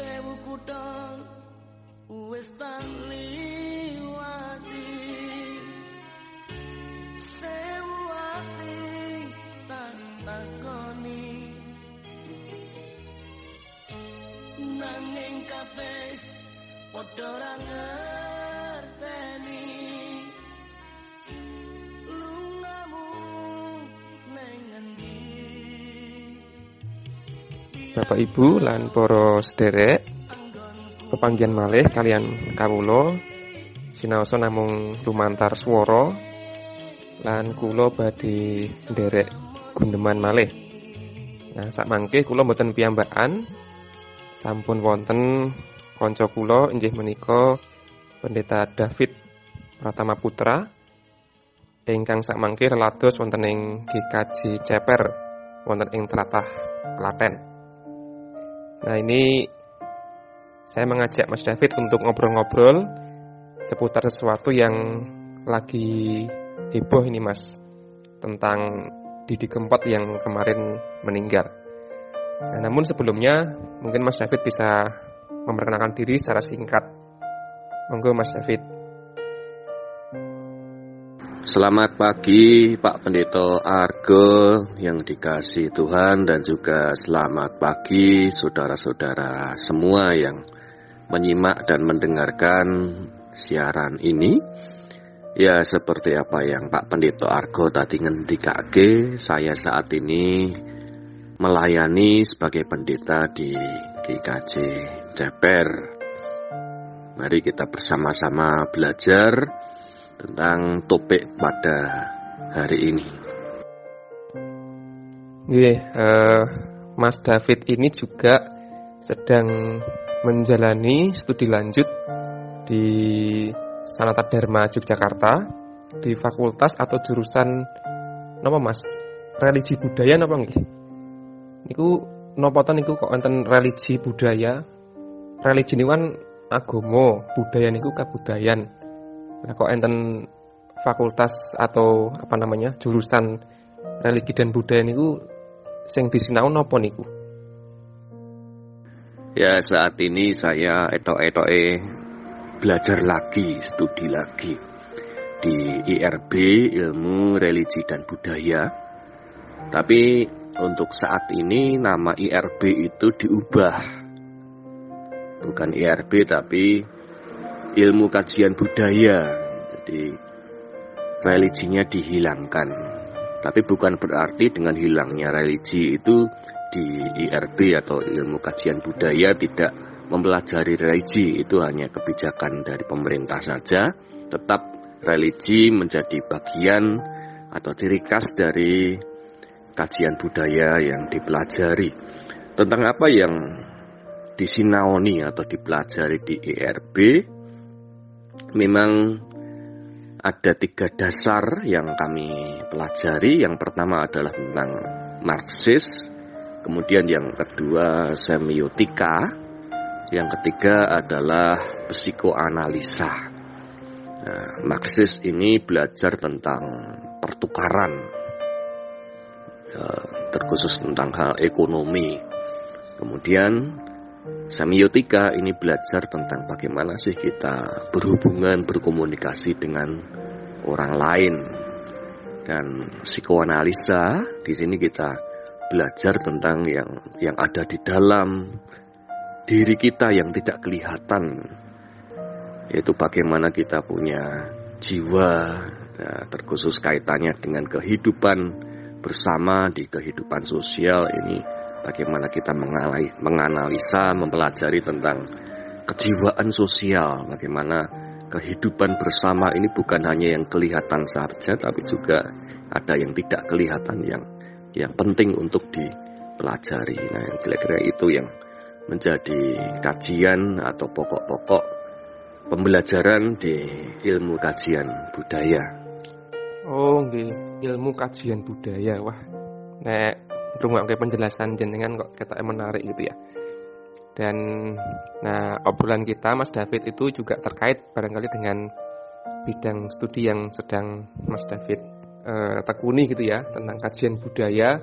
sewu kutha wis tak liwati. Sewu ati tak takoni. Nanging kabeh padha ora Bapak Ibu lan para sederek pepanggihan malih kalian kawula sinaosa namung lumantar swara lan kula badhe nderek gundeman malih. Nah, sak mangke kula mboten piyambakan sampun wonten kanca kula inggih menika Pendeta David Pratama Putra ingkang sak mangke relados wonten ing GKJ Ceper wonten ing tlatah Klaten. Nah ini saya mengajak Mas David untuk ngobrol-ngobrol seputar sesuatu yang lagi heboh ini Mas tentang Didi Kempot yang kemarin meninggal. Nah, namun sebelumnya mungkin Mas David bisa memperkenalkan diri secara singkat. Monggo Mas David. Selamat pagi Pak Pendeta Argo yang dikasih Tuhan dan juga selamat pagi saudara-saudara semua yang menyimak dan mendengarkan siaran ini. Ya seperti apa yang Pak Pendeta Argo tadi ngendikake, saya saat ini melayani sebagai pendeta di GKJ Ceper. Mari kita bersama-sama belajar tentang topik pada hari ini. Nggih, eh, Mas David ini juga sedang menjalani studi lanjut di Sanata Dharma Yogyakarta di fakultas atau jurusan napa Mas? Religi budaya napa nggih? Niku napa to niku kok enten religi budaya? Religi niku kan agama, budaya niku kabudayan. Nah, kok enten fakultas atau apa namanya jurusan religi dan budaya niku sing disinau napa niku? Ya saat ini saya etok-etoke belajar lagi, studi lagi di IRB Ilmu Religi dan Budaya. Tapi untuk saat ini nama IRB itu diubah. Bukan IRB tapi Ilmu Kajian Budaya. Jadi religinya dihilangkan. Tapi bukan berarti dengan hilangnya religi itu di IRB atau Ilmu Kajian Budaya tidak mempelajari religi itu hanya kebijakan dari pemerintah saja, tetap religi menjadi bagian atau ciri khas dari kajian budaya yang dipelajari. Tentang apa yang disinaoni atau dipelajari di IRB, memang ada tiga dasar yang kami pelajari. Yang pertama adalah tentang Marxis, kemudian yang kedua semiotika, yang ketiga adalah psikoanalisa. Nah, Marxis ini belajar tentang pertukaran, ya, terkhusus tentang hal ekonomi. Kemudian semiotika ini belajar tentang bagaimana sih kita berhubungan, berkomunikasi dengan orang lain. Dan psikoanalisa di sini kita belajar tentang yang yang ada di dalam diri kita yang tidak kelihatan yaitu bagaimana kita punya jiwa ya, terkhusus kaitannya dengan kehidupan bersama di kehidupan sosial ini bagaimana kita mengalai, menganalisa mempelajari tentang kejiwaan sosial bagaimana kehidupan bersama ini bukan hanya yang kelihatan saja tapi juga ada yang tidak kelihatan yang yang penting untuk dipelajari nah kira-kira itu yang menjadi kajian atau pokok-pokok pembelajaran di ilmu kajian budaya. Oh, nggih, ilmu kajian budaya. Wah, nek rungokke penjelasan jenengan kok ketok menarik gitu ya. Dan nah, obrolan kita Mas David itu juga terkait barangkali dengan bidang studi yang sedang Mas David eh, tekuni gitu ya tentang kajian budaya.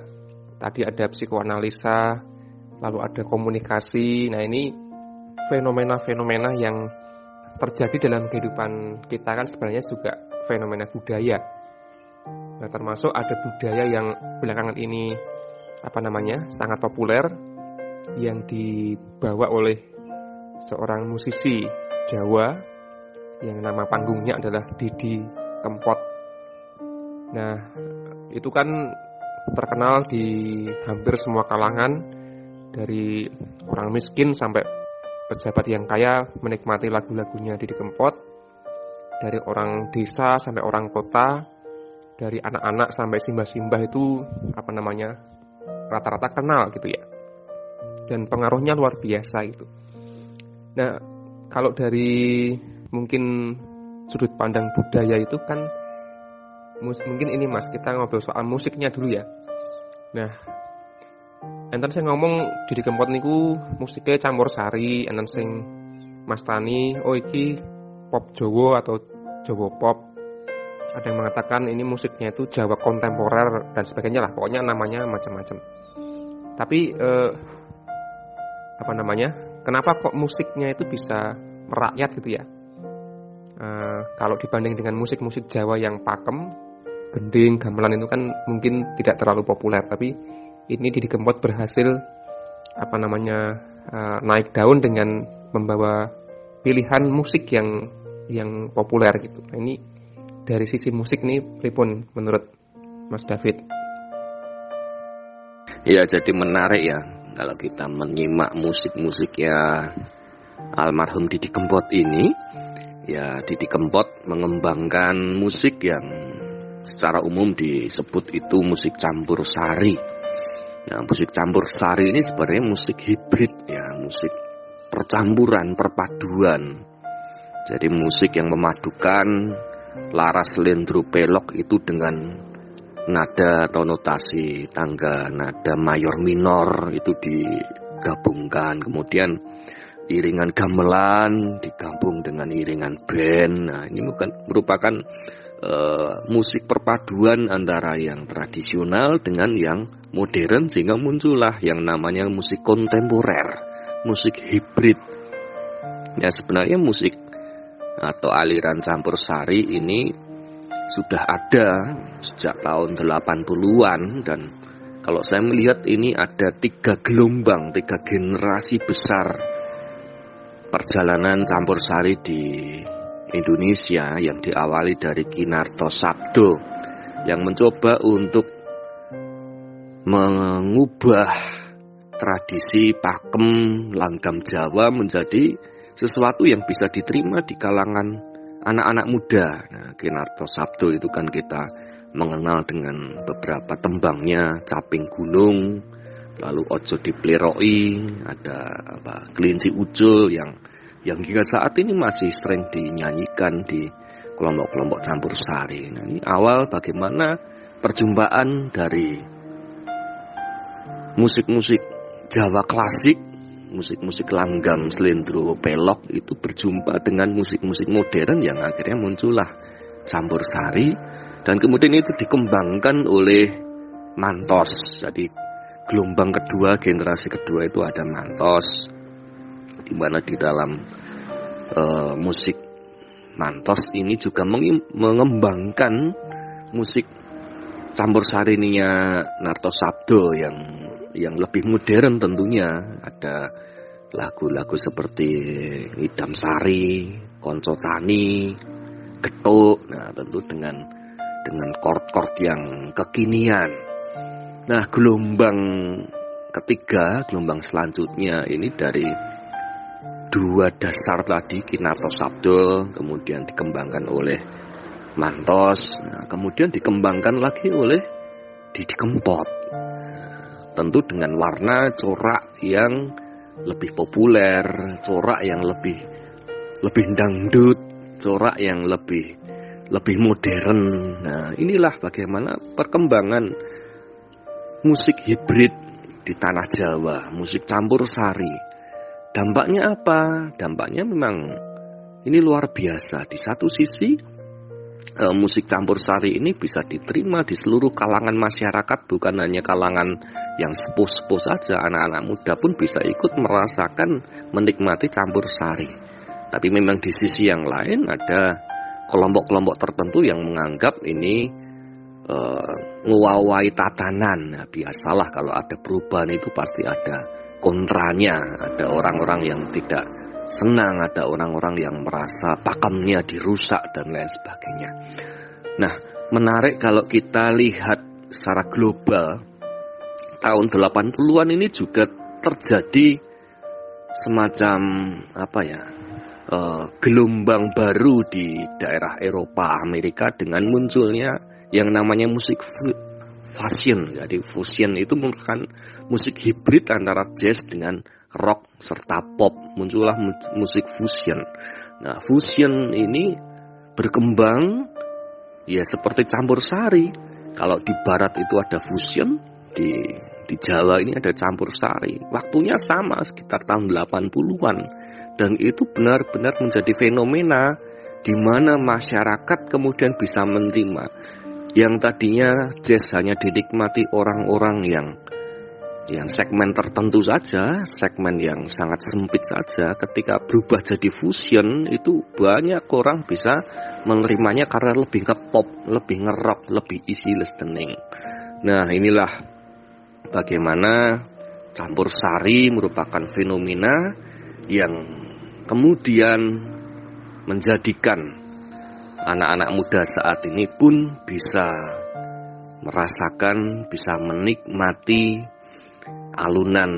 Tadi ada psikoanalisa, lalu ada komunikasi. Nah, ini fenomena-fenomena yang terjadi dalam kehidupan kita kan sebenarnya juga fenomena budaya. Nah, termasuk ada budaya yang belakangan ini apa namanya sangat populer yang dibawa oleh seorang musisi Jawa yang nama panggungnya adalah Didi Kempot. Nah, itu kan terkenal di hampir semua kalangan dari orang miskin sampai pejabat yang kaya menikmati lagu-lagunya Didi Kempot dari orang desa sampai orang kota dari anak-anak sampai simbah-simbah itu apa namanya rata-rata kenal gitu ya. Dan pengaruhnya luar biasa itu. Nah kalau dari mungkin sudut pandang budaya itu kan mungkin ini mas kita ngobrol soal musiknya dulu ya. Nah enten saya ngomong di Kempot niku musiknya campur sari enten sing Mas Tani oh iki pop Jawa atau Jawa pop ada yang mengatakan ini musiknya itu Jawa kontemporer dan sebagainya lah. Pokoknya namanya macam-macam. Tapi eh, apa namanya? Kenapa kok musiknya itu bisa merakyat gitu ya? Eh, kalau dibanding dengan musik-musik Jawa yang pakem gending gamelan itu kan mungkin tidak terlalu populer. Tapi ini Didi Kempot berhasil apa namanya uh, naik daun dengan membawa pilihan musik yang yang populer gitu. Nah, ini dari sisi musik nih pripun menurut Mas David? Ya jadi menarik ya kalau kita menyimak musik-musiknya almarhum Didi Kempot ini ya Didi Kempot mengembangkan musik yang secara umum disebut itu musik campur sari Nah, musik campur sari ini sebenarnya musik hibrid ya, musik percampuran, perpaduan. Jadi musik yang memadukan laras lendro pelok itu dengan nada atau notasi tangga nada mayor minor itu digabungkan. Kemudian iringan gamelan digabung dengan iringan band. Nah, ini bukan merupakan uh, musik perpaduan antara yang tradisional dengan yang modern sehingga muncullah yang namanya musik kontemporer, musik hibrid. Ya sebenarnya musik atau aliran campur sari ini sudah ada sejak tahun 80-an dan kalau saya melihat ini ada tiga gelombang, tiga generasi besar perjalanan campur sari di Indonesia yang diawali dari Kinarto Sabdo yang mencoba untuk mengubah tradisi pakem langgam Jawa menjadi sesuatu yang bisa diterima di kalangan anak-anak muda. Nah, Kinarto Sabdo itu kan kita mengenal dengan beberapa tembangnya Caping Gunung, lalu Ojo Dipleroi, ada apa Kelinci Ucul yang yang hingga saat ini masih sering dinyanyikan di kelompok-kelompok campur sari. Nah, ini awal bagaimana perjumpaan dari musik-musik Jawa klasik, musik-musik langgam, selendro, pelok itu berjumpa dengan musik-musik modern yang akhirnya muncullah campur sari dan kemudian itu dikembangkan oleh mantos. Jadi gelombang kedua, generasi kedua itu ada mantos di mana di dalam uh, musik mantos ini juga mengembangkan musik campur sarinya Narto Sabdo yang yang lebih modern tentunya. Ada lagu-lagu seperti Idam Sari, Konco Tani, Getuk, nah tentu dengan dengan chord-chord yang kekinian. Nah gelombang ketiga, gelombang selanjutnya ini dari dua dasar tadi Kinarto Sabdo kemudian dikembangkan oleh Mantos, nah, kemudian dikembangkan lagi oleh Didi Kempot tentu dengan warna corak yang lebih populer, corak yang lebih lebih dangdut, corak yang lebih lebih modern. Nah, inilah bagaimana perkembangan musik hibrid di tanah Jawa, musik campur sari. Dampaknya apa? Dampaknya memang ini luar biasa. Di satu sisi e, musik campur sari ini bisa diterima di seluruh kalangan masyarakat bukan hanya kalangan yang sepuh-sepuh saja. Anak-anak muda pun bisa ikut merasakan menikmati campur sari. Tapi memang di sisi yang lain ada kelompok-kelompok tertentu yang menganggap ini e, ngewawai tatanan. Nah, biasalah kalau ada perubahan itu pasti ada kontranya ada orang-orang yang tidak senang, ada orang-orang yang merasa pakemnya dirusak dan lain sebagainya. Nah, menarik kalau kita lihat secara global tahun 80-an ini juga terjadi semacam apa ya? Uh, gelombang baru di daerah Eropa, Amerika dengan munculnya yang namanya musik fusion. Jadi fusion itu merupakan musik hibrid antara jazz dengan rock serta pop muncullah musik fusion. Nah, fusion ini berkembang ya seperti campur sari. Kalau di barat itu ada fusion, di di Jawa ini ada campur sari. Waktunya sama sekitar tahun 80-an dan itu benar-benar menjadi fenomena di mana masyarakat kemudian bisa menerima yang tadinya jazz hanya dinikmati orang-orang yang yang segmen tertentu saja, segmen yang sangat sempit saja, ketika berubah jadi fusion itu banyak orang bisa menerimanya karena lebih ke pop, lebih ngerok, lebih easy listening. Nah inilah bagaimana campur sari merupakan fenomena yang kemudian menjadikan anak-anak muda saat ini pun bisa merasakan, bisa menikmati alunan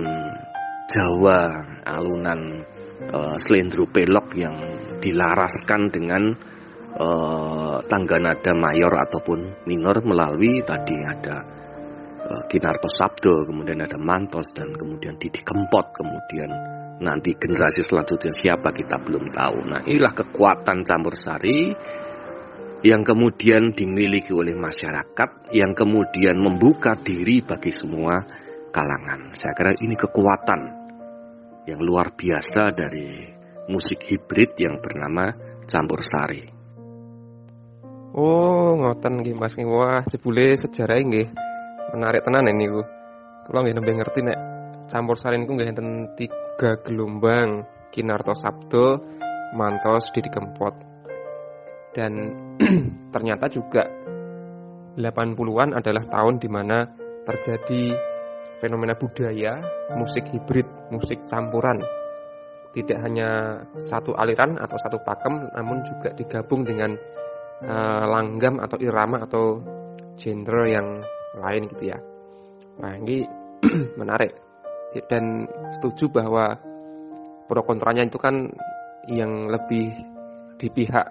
Jawa, alunan uh, selendro pelok yang dilaraskan dengan uh, tangga nada mayor ataupun minor melalui tadi ada uh, Kinarto Sabdo, kemudian ada Mantos dan kemudian Didi Kempot, kemudian nanti generasi selanjutnya siapa kita belum tahu. Nah, inilah kekuatan campur sari yang kemudian dimiliki oleh masyarakat, yang kemudian membuka diri bagi semua kalangan. Saya kira ini kekuatan yang luar biasa dari musik hibrid yang bernama campur sari. Oh, ngoten nggih Mas Wah, jebule sejarah nggih menarik tenan ini Bu. Kalau nggih nembe ngerti nek campur sari niku nggih enten tiga gelombang, Kinarto Sabdo, Mantos, Didi Kempot. Dan ternyata juga 80-an adalah tahun di mana terjadi fenomena budaya, musik hibrid, musik campuran. Tidak hanya satu aliran atau satu pakem, namun juga digabung dengan uh, langgam atau irama atau genre yang lain gitu ya. Nah ini menarik dan setuju bahwa pro kontranya itu kan yang lebih di pihak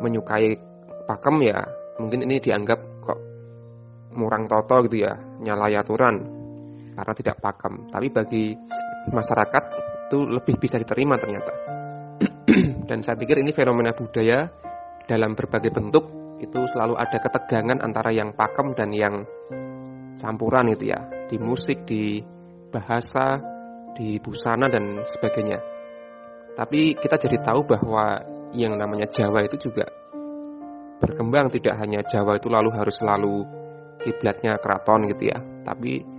menyukai pakem ya mungkin ini dianggap kok murang toto gitu ya nyalai aturan karena tidak pakem. Tapi bagi masyarakat itu lebih bisa diterima ternyata. Dan saya pikir ini fenomena budaya dalam berbagai bentuk itu selalu ada ketegangan antara yang pakem dan yang campuran itu ya di musik, di bahasa, di busana dan sebagainya. Tapi kita jadi tahu bahwa yang namanya Jawa itu juga berkembang tidak hanya Jawa itu lalu harus selalu kiblatnya keraton gitu ya, tapi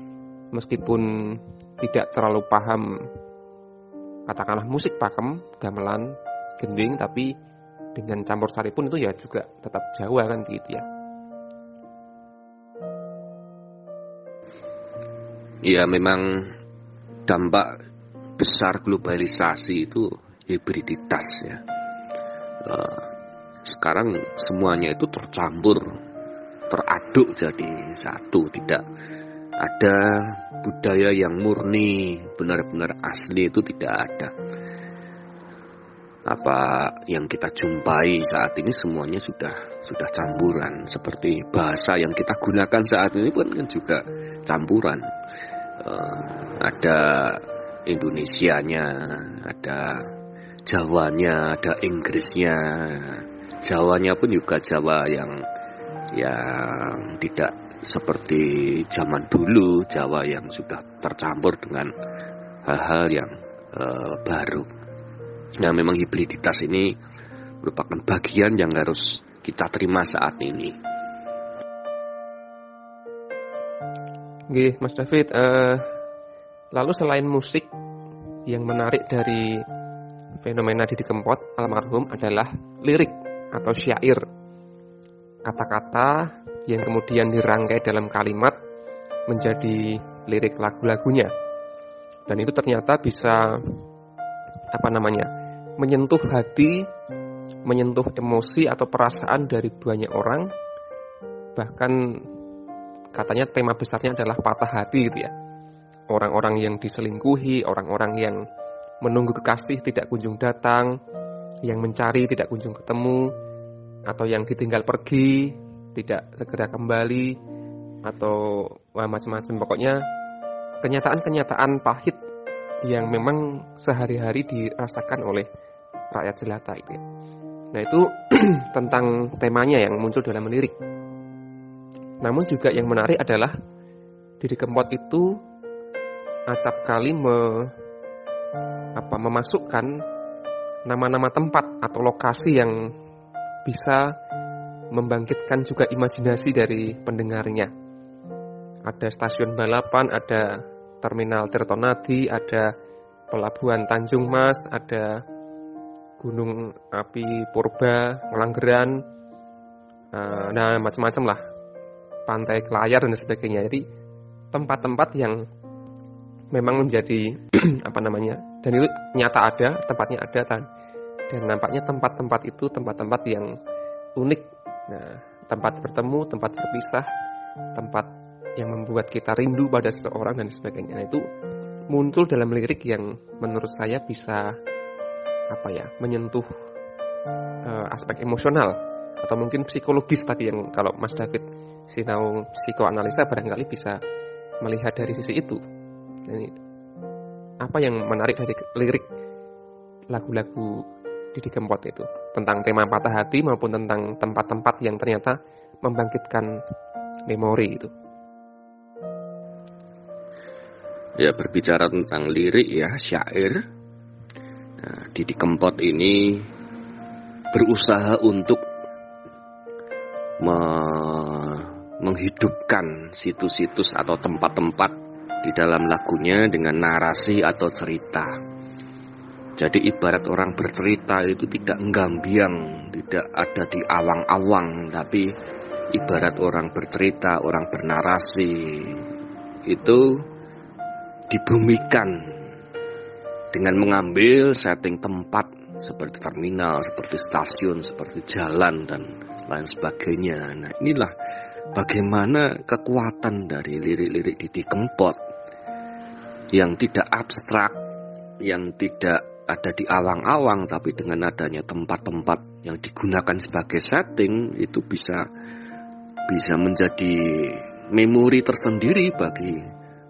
meskipun tidak terlalu paham katakanlah musik pakem, gamelan, gending tapi dengan campur sari pun itu ya juga tetap Jawa kan gitu ya. Ya memang dampak besar globalisasi itu hibriditas ya. Eh, sekarang semuanya itu tercampur, teraduk jadi satu, tidak ada budaya yang murni, benar-benar asli itu tidak ada. Apa yang kita jumpai saat ini semuanya sudah sudah campuran. Seperti bahasa yang kita gunakan saat ini pun kan juga campuran. Uh, ada Indonesianya, ada Jawanya, ada Inggrisnya. Jawanya pun juga Jawa yang yang tidak seperti zaman dulu Jawa yang sudah tercampur dengan hal-hal yang uh, baru. Nah, memang hibriditas ini merupakan bagian yang harus kita terima saat ini. Oke, Mas David. Uh, lalu selain musik yang menarik dari fenomena Didi Kempot almarhum adalah lirik atau syair. Kata-kata yang kemudian dirangkai dalam kalimat menjadi lirik lagu-lagunya. Dan itu ternyata bisa apa namanya? menyentuh hati, menyentuh emosi atau perasaan dari banyak orang. Bahkan katanya tema besarnya adalah patah hati gitu ya. Orang-orang yang diselingkuhi, orang-orang yang menunggu kekasih tidak kunjung datang, yang mencari tidak kunjung ketemu, atau yang ditinggal pergi tidak segera kembali, atau macam-macam. Pokoknya kenyataan-kenyataan pahit yang memang sehari-hari dirasakan oleh rakyat jelata itu. Ya. Nah itu tentang temanya yang muncul dalam lirik. Namun juga yang menarik adalah Didi Kempot itu acap kali me, apa, memasukkan nama-nama tempat atau lokasi yang bisa membangkitkan juga imajinasi dari pendengarnya. Ada stasiun balapan, ada terminal Tirtonadi, ada pelabuhan Tanjung Mas, ada gunung api Purba, Ngelanggeran, uh, nah macam-macam lah, pantai Kelayar dan sebagainya. Jadi tempat-tempat yang memang menjadi apa namanya dan itu nyata ada tempatnya ada dan dan nampaknya tempat-tempat itu tempat-tempat yang unik nah tempat bertemu tempat berpisah tempat yang membuat kita rindu pada seseorang dan sebagainya. Nah, itu muncul dalam lirik yang menurut saya bisa apa ya menyentuh uh, aspek emosional atau mungkin psikologis tadi yang kalau Mas David sinau psikoanalisa barangkali bisa melihat dari sisi itu. Jadi, apa yang menarik dari lirik lagu-lagu Didi Kempot itu tentang tema patah hati maupun tentang tempat-tempat yang ternyata membangkitkan memori itu. ya berbicara tentang lirik ya syair nah, Didi Kempot ini berusaha untuk me menghidupkan situs-situs atau tempat-tempat di dalam lagunya dengan narasi atau cerita. Jadi ibarat orang bercerita itu tidak nggambiang, tidak ada di awang-awang, tapi ibarat orang bercerita, orang bernarasi itu dibumikan dengan mengambil setting tempat seperti terminal, seperti stasiun, seperti jalan dan lain sebagainya. Nah, inilah bagaimana kekuatan dari lirik-lirik Didi Kempot yang tidak abstrak, yang tidak ada di awang-awang tapi dengan adanya tempat-tempat yang digunakan sebagai setting itu bisa bisa menjadi memori tersendiri bagi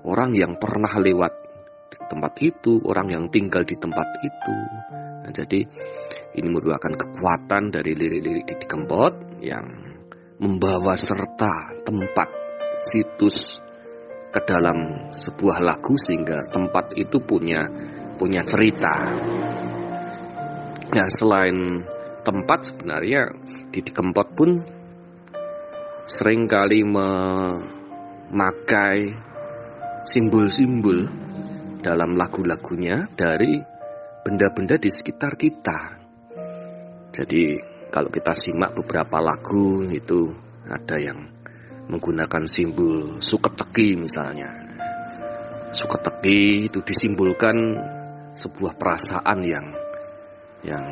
orang yang pernah lewat tempat itu, orang yang tinggal di tempat itu. Nah, jadi ini merupakan kekuatan dari lirik-lirik di Kempot yang membawa serta tempat situs ke dalam sebuah lagu sehingga tempat itu punya punya cerita. Nah, selain tempat sebenarnya di Kempot pun sering kali memakai simbol-simbol dalam lagu-lagunya dari benda-benda di sekitar kita. Jadi kalau kita simak beberapa lagu itu ada yang menggunakan simbol suketeki misalnya. Suketeki itu disimbolkan sebuah perasaan yang yang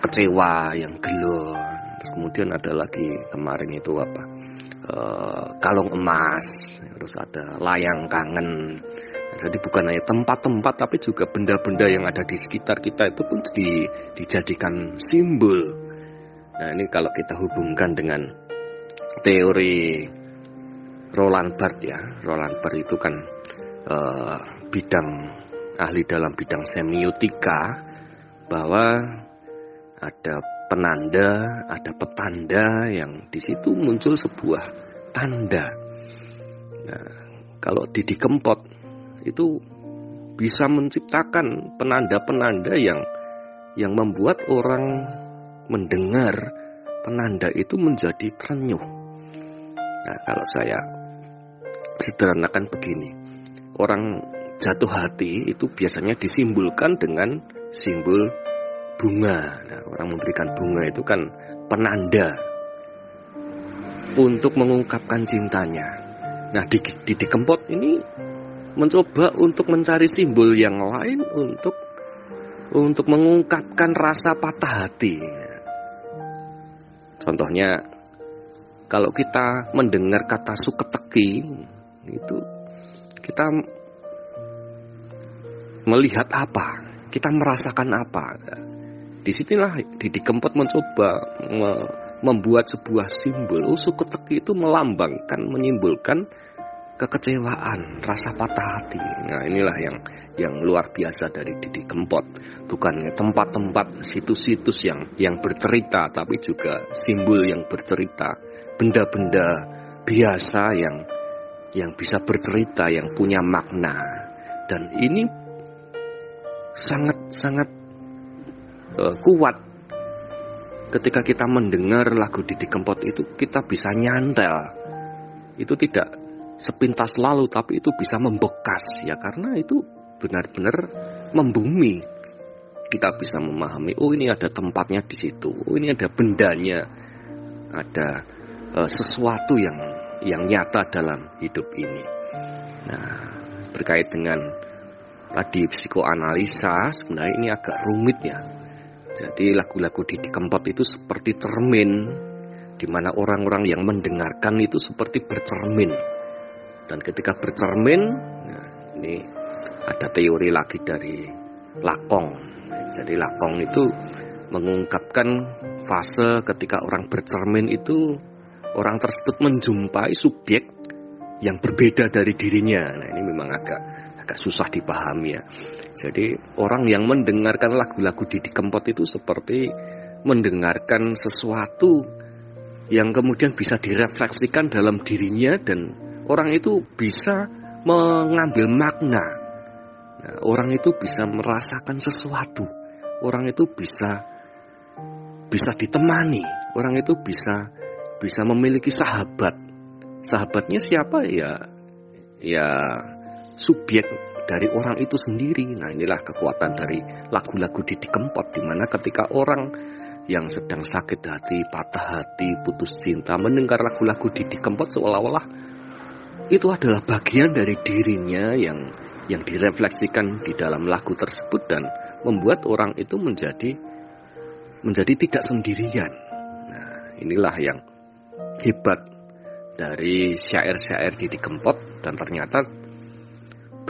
kecewa, yang gelo. Terus kemudian ada lagi kemarin itu apa? Eh, kalung emas, terus ada layang kangen. Jadi bukan hanya tempat-tempat tapi juga benda-benda yang ada di sekitar kita itu pun di, dijadikan simbol. Nah ini kalau kita hubungkan dengan teori Roland Barthes ya, Roland Barthes itu kan uh, bidang ahli dalam bidang semiotika bahwa ada penanda, ada petanda yang di situ muncul sebuah tanda. Nah, kalau Didi Kempot itu bisa menciptakan penanda-penanda yang yang membuat orang mendengar penanda itu menjadi terenyuh. Nah, kalau saya sederhanakan begini, orang jatuh hati itu biasanya disimbolkan dengan simbol bunga. Nah, orang memberikan bunga itu kan penanda untuk mengungkapkan cintanya. Nah, di, di, di Kempot ini mencoba untuk mencari simbol yang lain untuk untuk mengungkapkan rasa patah hati. Contohnya, kalau kita mendengar kata suketeki, itu kita melihat apa, kita merasakan apa. Di sinilah Didi Kempot mencoba membuat sebuah simbol. Oh, suketeki itu melambangkan, menyimbolkan kekecewaan, rasa patah hati. Nah, inilah yang yang luar biasa dari Didi Kempot. Bukan tempat-tempat situs-situs yang yang bercerita, tapi juga simbol yang bercerita, benda-benda biasa yang yang bisa bercerita, yang punya makna. Dan ini sangat-sangat uh, kuat. Ketika kita mendengar lagu Didi Kempot itu kita bisa nyantel. Itu tidak sepintas lalu tapi itu bisa membekas ya. Karena itu benar-benar membumi. Kita bisa memahami oh ini ada tempatnya di situ. Oh ini ada bendanya. Ada uh, sesuatu yang yang nyata dalam hidup ini. Nah berkait dengan tadi psikoanalisa sebenarnya ini agak rumit ya jadi lagu-lagu di Kempot itu seperti cermin di mana orang-orang yang mendengarkan itu seperti bercermin dan ketika bercermin, nah ini ada teori lagi dari Lakong. Jadi Lakong itu mengungkapkan fase ketika orang bercermin itu orang tersebut menjumpai subjek yang berbeda dari dirinya. Nah ini memang agak agak susah dipahami ya. Jadi orang yang mendengarkan lagu-lagu Didi Kempot itu seperti mendengarkan sesuatu yang kemudian bisa direfleksikan dalam dirinya dan orang itu bisa mengambil makna. Nah, orang itu bisa merasakan sesuatu. Orang itu bisa bisa ditemani. Orang itu bisa bisa memiliki sahabat. Sahabatnya siapa ya? Ya subjek dari orang itu sendiri. Nah, inilah kekuatan dari lagu-lagu Didi Kempot di mana ketika orang yang sedang sakit hati, patah hati, putus cinta mendengar lagu-lagu Didi Kempot seolah-olah itu adalah bagian dari dirinya yang yang direfleksikan di dalam lagu tersebut dan membuat orang itu menjadi menjadi tidak sendirian. Nah, inilah yang hebat dari syair-syair Didi Kempot dan ternyata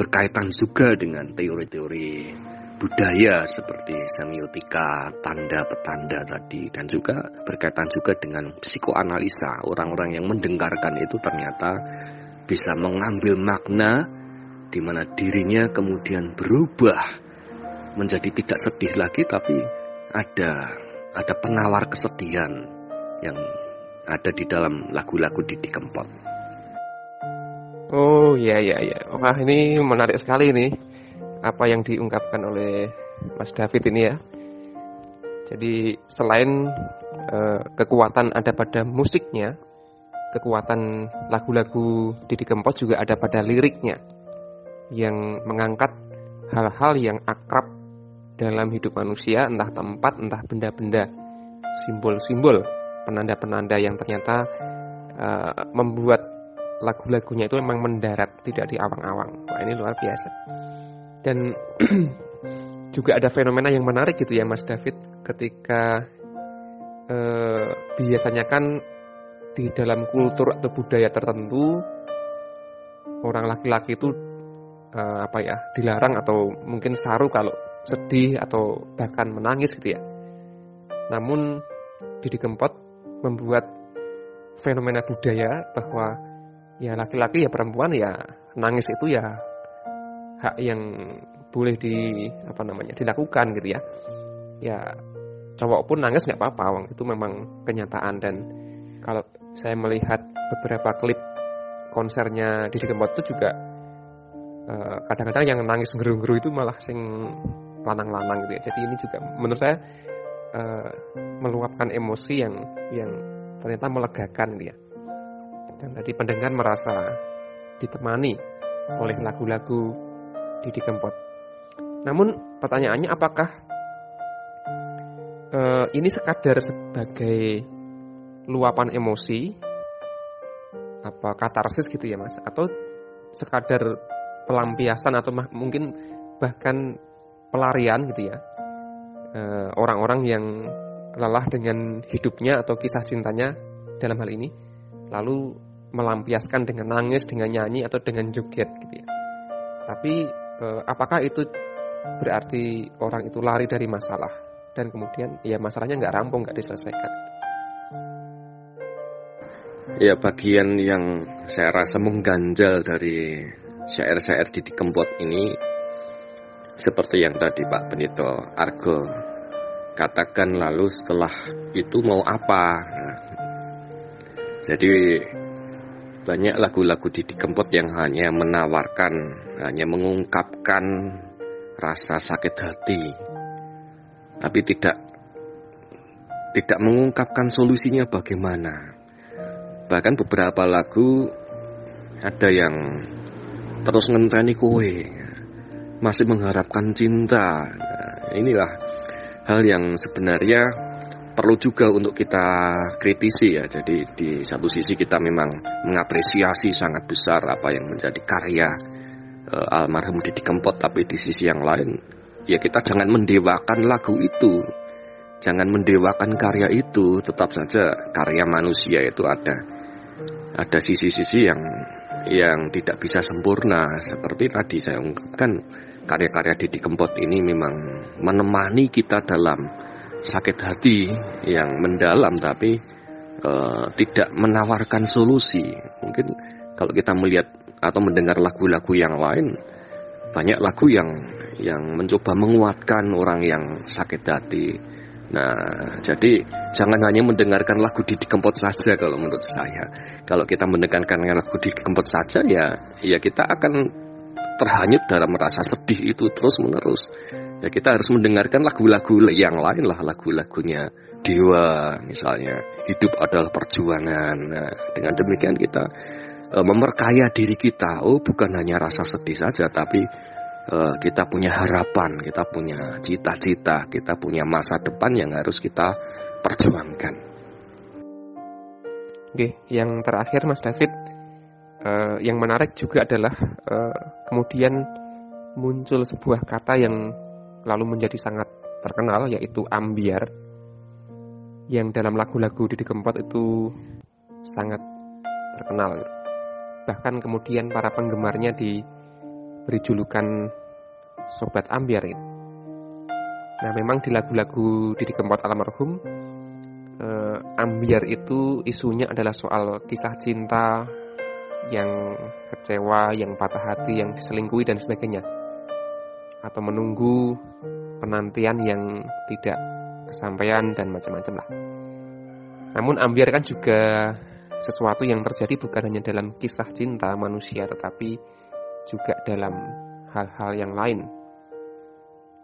berkaitan juga dengan teori-teori budaya seperti semiotika, tanda petanda tadi dan juga berkaitan juga dengan psikoanalisa. Orang-orang yang mendengarkan itu ternyata bisa mengambil makna di mana dirinya kemudian berubah menjadi tidak sedih lagi tapi ada ada penawar kesedihan yang ada di dalam lagu-lagu Didi Kempot. Oh iya iya iya. Wah ini menarik sekali nih apa yang diungkapkan oleh Mas David ini ya. Jadi selain uh, kekuatan ada pada musiknya, kekuatan lagu-lagu Didi Kempot juga ada pada liriknya yang mengangkat hal-hal yang akrab dalam hidup manusia, entah tempat, entah benda-benda, simbol-simbol, penanda-penanda yang ternyata uh, membuat lagu-lagunya itu memang mendarat, tidak di awang-awang. Wah ini luar biasa. Dan juga ada fenomena yang menarik gitu ya Mas David, ketika uh, biasanya kan di dalam kultur atau budaya tertentu orang laki-laki itu uh, apa ya dilarang atau mungkin saru kalau sedih atau bahkan menangis gitu ya. Namun Didi Kempot membuat fenomena budaya bahwa ya laki-laki ya perempuan ya nangis itu ya hak yang boleh di apa namanya dilakukan gitu ya. Ya cowok pun nangis nggak apa-apa, itu memang kenyataan dan kalau saya melihat beberapa klip konsernya di Kempot itu juga eh, kadang-kadang uh, yang nangis ngeru-ngeru itu malah sing lanang-lanang gitu ya. Jadi ini juga menurut saya uh, meluapkan emosi yang yang ternyata melegakan dia. Dan tadi pendengar merasa ditemani oleh lagu-lagu Didi Kempot. Namun pertanyaannya apakah uh, ini sekadar sebagai luapan emosi apa katarsis gitu ya mas atau sekadar pelampiasan atau mungkin bahkan pelarian gitu ya eh, orang-orang yang lelah dengan hidupnya atau kisah cintanya dalam hal ini lalu melampiaskan dengan nangis dengan nyanyi atau dengan joget gitu ya. Tapi eh, apakah itu berarti orang itu lari dari masalah? Dan kemudian ya masalahnya nggak rampung nggak diselesaikan. Ya bagian yang saya rasa mengganjal dari syair-syair di Kempot ini seperti yang tadi Pak Benito Argo katakan lalu setelah itu mau apa? Nah, jadi banyak lagu-lagu di Kempot yang hanya menawarkan hanya mengungkapkan rasa sakit hati. Tapi tidak tidak mengungkapkan solusinya bagaimana. Bahkan beberapa lagu ada yang terus ngenteni kue masih mengharapkan cinta. Nah, inilah hal yang sebenarnya perlu juga untuk kita kritisi ya. Jadi di satu sisi kita memang mengapresiasi sangat besar apa yang menjadi karya uh, almarhum Didi Kempot tapi di sisi yang lain ya kita jangan mendewakan lagu itu. Jangan mendewakan karya itu tetap saja karya manusia itu ada. Ada sisi-sisi yang yang tidak bisa sempurna. Seperti tadi saya ungkapkan karya-karya Didi Kempot ini memang menemani kita dalam sakit hati yang mendalam tapi uh, tidak menawarkan solusi mungkin kalau kita melihat atau mendengar lagu-lagu yang lain banyak lagu yang yang mencoba menguatkan orang yang sakit hati Nah, jadi jangan hanya mendengarkan lagu Didi Kempot saja kalau menurut saya. Kalau kita mendengarkan lagu Didi Kempot saja ya ya kita akan terhanyut dalam rasa sedih itu terus menerus. Ya kita harus mendengarkan lagu-lagu yang lain lah lagu-lagunya Dewa misalnya. Hidup adalah perjuangan. Nah, dengan demikian kita uh, memperkaya diri kita. Oh, bukan hanya rasa sedih saja tapi uh, kita punya harapan, kita punya cita-cita, kita punya masa depan yang harus kita perjuangkan. Oke, yang terakhir Mas David, uh, yang menarik juga adalah uh, kemudian muncul sebuah kata yang lalu menjadi sangat terkenal yaitu ambiar yang dalam lagu-lagu Didi Kempot itu sangat terkenal. Bahkan kemudian para penggemarnya diberi julukan Sobat Ambiar. Nah memang di lagu-lagu Didi Kempot almarhum eh, Ambiar itu isunya adalah soal kisah cinta yang kecewa, yang patah hati, yang diselingkuhi dan sebagainya. Atau menunggu penantian yang tidak kesampaian dan macam-macam lah. Namun ambiar kan juga sesuatu yang terjadi bukan hanya dalam kisah cinta manusia tetapi juga dalam hal-hal yang lain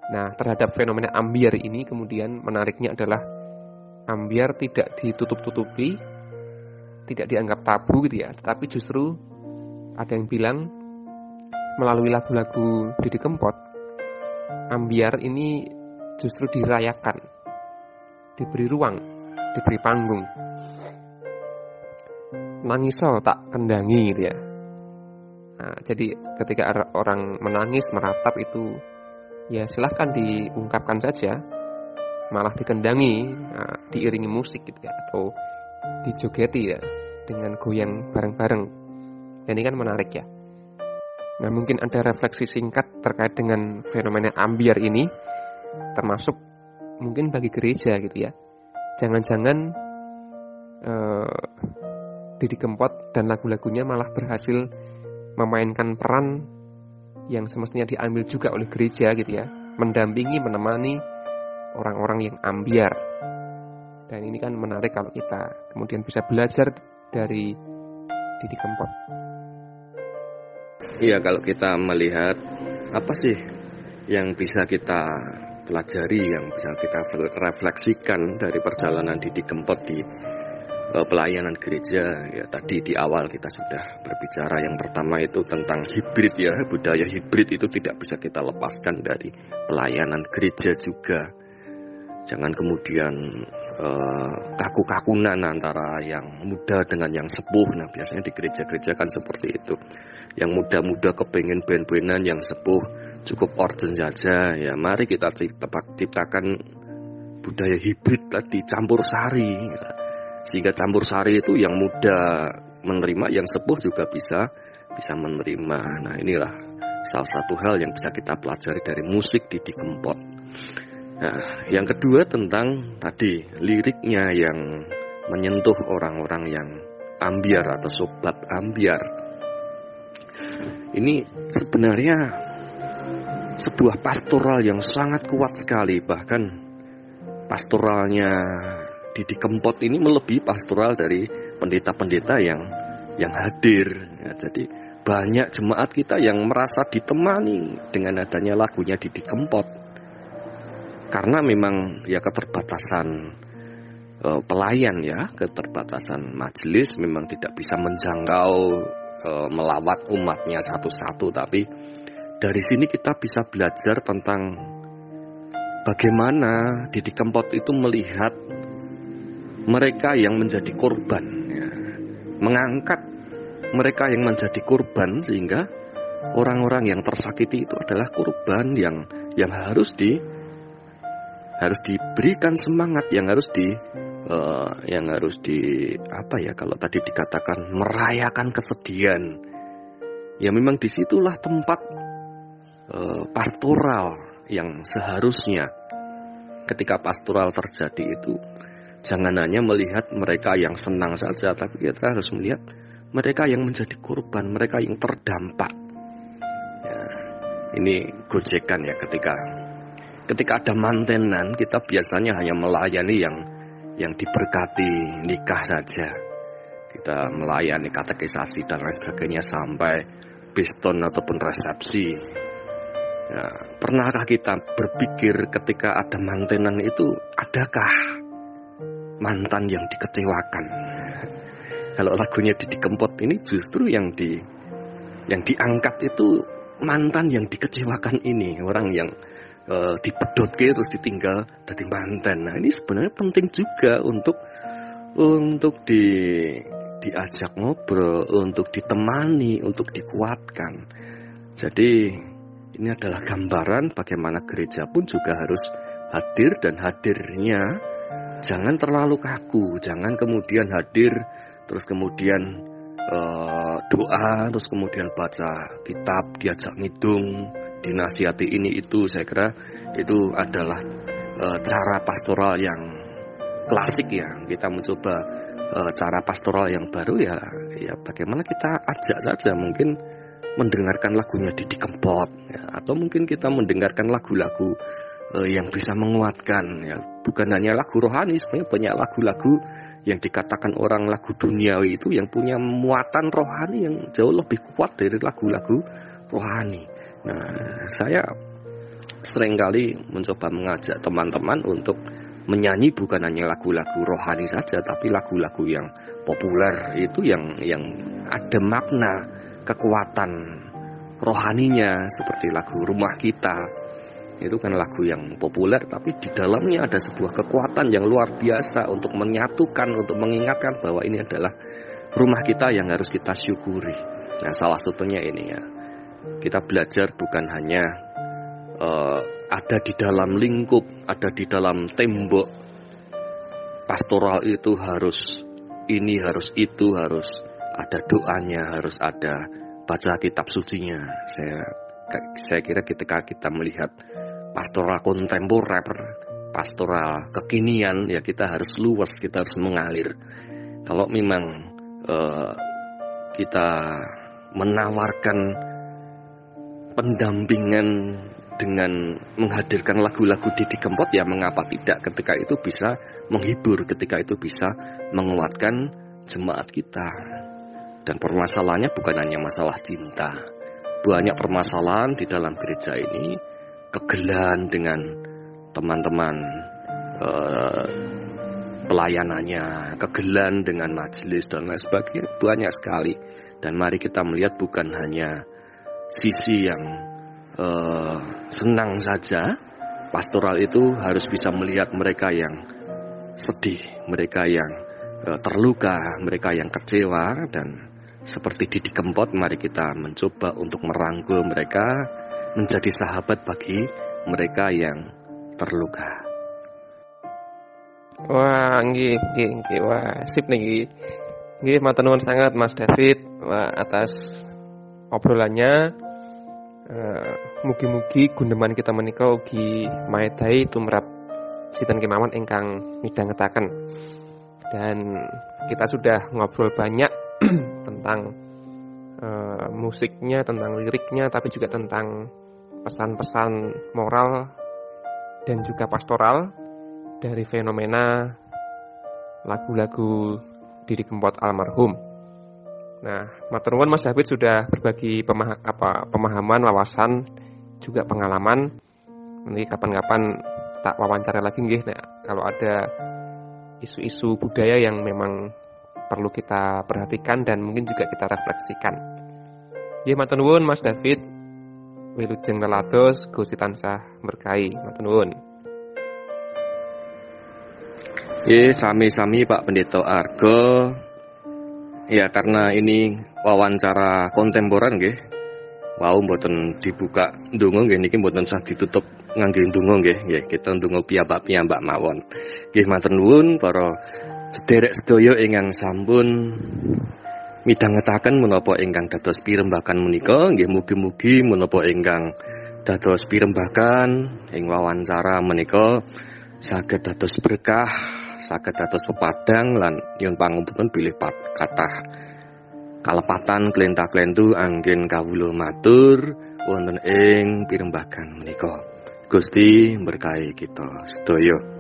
Nah, terhadap fenomena ambiar ini kemudian menariknya adalah ambiar tidak ditutup-tutupi, tidak dianggap tabu gitu ya, tetapi justru ada yang bilang melalui lagu-lagu Didi Kempot, ambiar ini justru dirayakan, diberi ruang, diberi panggung. Nangiso tak kendangi gitu ya. Nah, jadi ketika orang menangis, meratap itu ya silahkan diungkapkan saja malah dikendangi nah, diiringi musik gitu ya atau dijogeti ya dengan goyang bareng-bareng ini kan menarik ya nah mungkin ada refleksi singkat terkait dengan fenomena ambiar ini termasuk mungkin bagi gereja gitu ya jangan-jangan eh, Didi Kempot dan lagu-lagunya malah berhasil memainkan peran yang semestinya diambil juga oleh gereja gitu ya, mendampingi, menemani orang-orang yang ambiar. Dan ini kan menarik kalau kita kemudian bisa belajar dari Didi Kempot. Iya, kalau kita melihat apa sih yang bisa kita pelajari, yang bisa kita refleksikan dari perjalanan Didi Kempot di uh, pelayanan gereja. Ya tadi di awal kita sudah berbicara yang pertama itu tentang hibrid ya, budaya hibrid itu tidak bisa kita lepaskan dari pelayanan gereja juga. Jangan kemudian uh, kaku-kakunan antara yang muda dengan yang sepuh. Nah, biasanya di gereja-gereja kan seperti itu. Yang muda-muda kepengen ben-benan, yang sepuh cukup origin saja. Ya, mari kita ciptakan budaya hibrid tadi, campur sari. Sehingga campur sari itu yang muda menerima, yang sepuh juga bisa bisa menerima. Nah, inilah salah satu hal yang bisa kita pelajari dari musik di Kempot. Nah, yang kedua tentang tadi liriknya yang menyentuh orang-orang yang ambiar atau sobat ambiar. Ini sebenarnya sebuah pastoral yang sangat kuat sekali bahkan pastoralnya Didi Kempot ini melebihi pastoral dari pendeta-pendeta yang yang hadir. Ya, jadi banyak jemaat kita yang merasa ditemani dengan adanya lagunya Didi Kempot karena memang ya keterbatasan uh, pelayan ya, keterbatasan majelis memang tidak bisa menjangkau uh, melawat umatnya satu-satu. Tapi dari sini kita bisa belajar tentang bagaimana Didi Kempot itu melihat mereka yang menjadi korban ya, mengangkat mereka yang menjadi korban sehingga orang-orang yang tersakiti itu adalah korban yang yang harus di harus diberikan semangat yang harus di uh, yang harus di apa ya kalau tadi dikatakan merayakan kesedihan. Ya memang di situlah tempat uh, pastoral yang seharusnya. Ketika pastoral terjadi itu jangan hanya melihat mereka yang senang saja tapi kita harus melihat mereka yang menjadi korban mereka yang terdampak. Ya, ini gojekan ya ketika ketika ada mantenan kita biasanya hanya melayani yang yang diberkati nikah saja. Kita melayani katekisasi dan lain sebagainya sampai biston ataupun resepsi. Ya, pernahkah kita berpikir ketika ada mantenan itu adakah mantan yang dikecewakan? Kalau lagunya Didi Kempot ini justru yang di yang diangkat itu mantan yang dikecewakan ini, orang yang uh, dipedotke terus ditinggal dari mantan. Nah ini sebenarnya penting juga untuk untuk di diajak ngobrol, untuk ditemani, untuk dikuatkan. Jadi ini adalah gambaran bagaimana gereja pun juga harus hadir dan hadirnya jangan terlalu kaku, jangan kemudian hadir terus kemudian uh, doa terus kemudian baca kitab diajak ngidung dinasihati ini itu saya kira itu adalah e, cara pastoral yang klasik ya. Kita mencoba e, cara pastoral yang baru ya ya bagaimana kita ajak saja mungkin mendengarkan lagunya Didi Kempot ya, atau mungkin kita mendengarkan lagu-lagu e, yang bisa menguatkan ya. Bukan hanya lagu rohani sebenarnya banyak lagu-lagu yang dikatakan orang lagu duniawi itu yang punya muatan rohani yang jauh lebih kuat dari lagu-lagu rohani. Nah, saya sering kali mencoba mengajak teman-teman untuk menyanyi bukan hanya lagu-lagu rohani saja, tapi lagu-lagu yang populer itu yang yang ada makna kekuatan rohaninya seperti lagu Rumah Kita. Itu kan lagu yang populer tapi di dalamnya ada sebuah kekuatan yang luar biasa untuk menyatukan, untuk mengingatkan bahwa ini adalah rumah kita yang harus kita syukuri. Nah, salah satunya ini ya kita belajar bukan hanya uh, ada di dalam lingkup, ada di dalam tembok. Pastoral itu harus ini, harus itu, harus ada doanya, harus ada baca kitab sucinya. Saya saya kira ketika kita melihat pastoral kontemporer, pastoral kekinian, ya kita harus luas, kita harus mengalir. Kalau memang uh, kita menawarkan pendampingan dengan menghadirkan lagu-lagu Didi Kempot ya mengapa tidak ketika itu bisa menghibur ketika itu bisa menguatkan jemaat kita. Dan permasalahannya bukan hanya masalah cinta. Banyak permasalahan di dalam gereja ini kegelan dengan teman-teman uh, pelayanannya, kegelan dengan majelis dan lain sebagainya. Banyak sekali. Dan mari kita melihat bukan hanya sisi yang uh, senang saja, pastoral itu harus bisa melihat mereka yang sedih, mereka yang uh, terluka, mereka yang kecewa dan seperti Didi Kempot mari kita mencoba untuk merangkul mereka menjadi sahabat bagi mereka yang terluka. Wah, nggih, nggih, nggih. Wah, sip nih. Nggih, nuwun sangat Mas David wah, atas obrolannya. Uh, mugi-mugi gundeman kita menika ugi maedhai tumrap sinten kemawon ingkang midhangetaken. Dan kita sudah ngobrol banyak tentang uh, musiknya, tentang liriknya, tapi juga tentang pesan-pesan moral dan juga pastoral dari fenomena lagu-lagu Didi Kempot almarhum. Nah, matur Mas David sudah berbagi pemah apa, pemahaman, wawasan, juga pengalaman. Nanti kapan-kapan tak wawancara lagi nggih nah, kalau ada isu-isu budaya yang memang perlu kita perhatikan dan mungkin juga kita refleksikan. Ya matur Mas David. Wilujeng lelados Gusti tansah berkahi. Matur Ya, sami-sami Pak Pendeta Argo. Ya, karena ini wawancara kontemporer nggih. Wau mboten dibuka ndonga nggih niki mboten sah ditutup ngangge ndonga nggih. Nggih, kita ndonga piyambak-piyambak mawon. Nggih matur nuwun para sederek sedaya ingkang sampun midhangetaken menapa ingkang dados pirembakan menika nggih mugi-mugi menapa ingkang dados pirembakan ing wawancara menika saged dados berkah saged dados pepadang lan nyuwun pangapunten bilih kathah. Kalepatan klentah-klentu anggen kawula matur wonten ing pirembagan menika. Gusti berkahi kita sedaya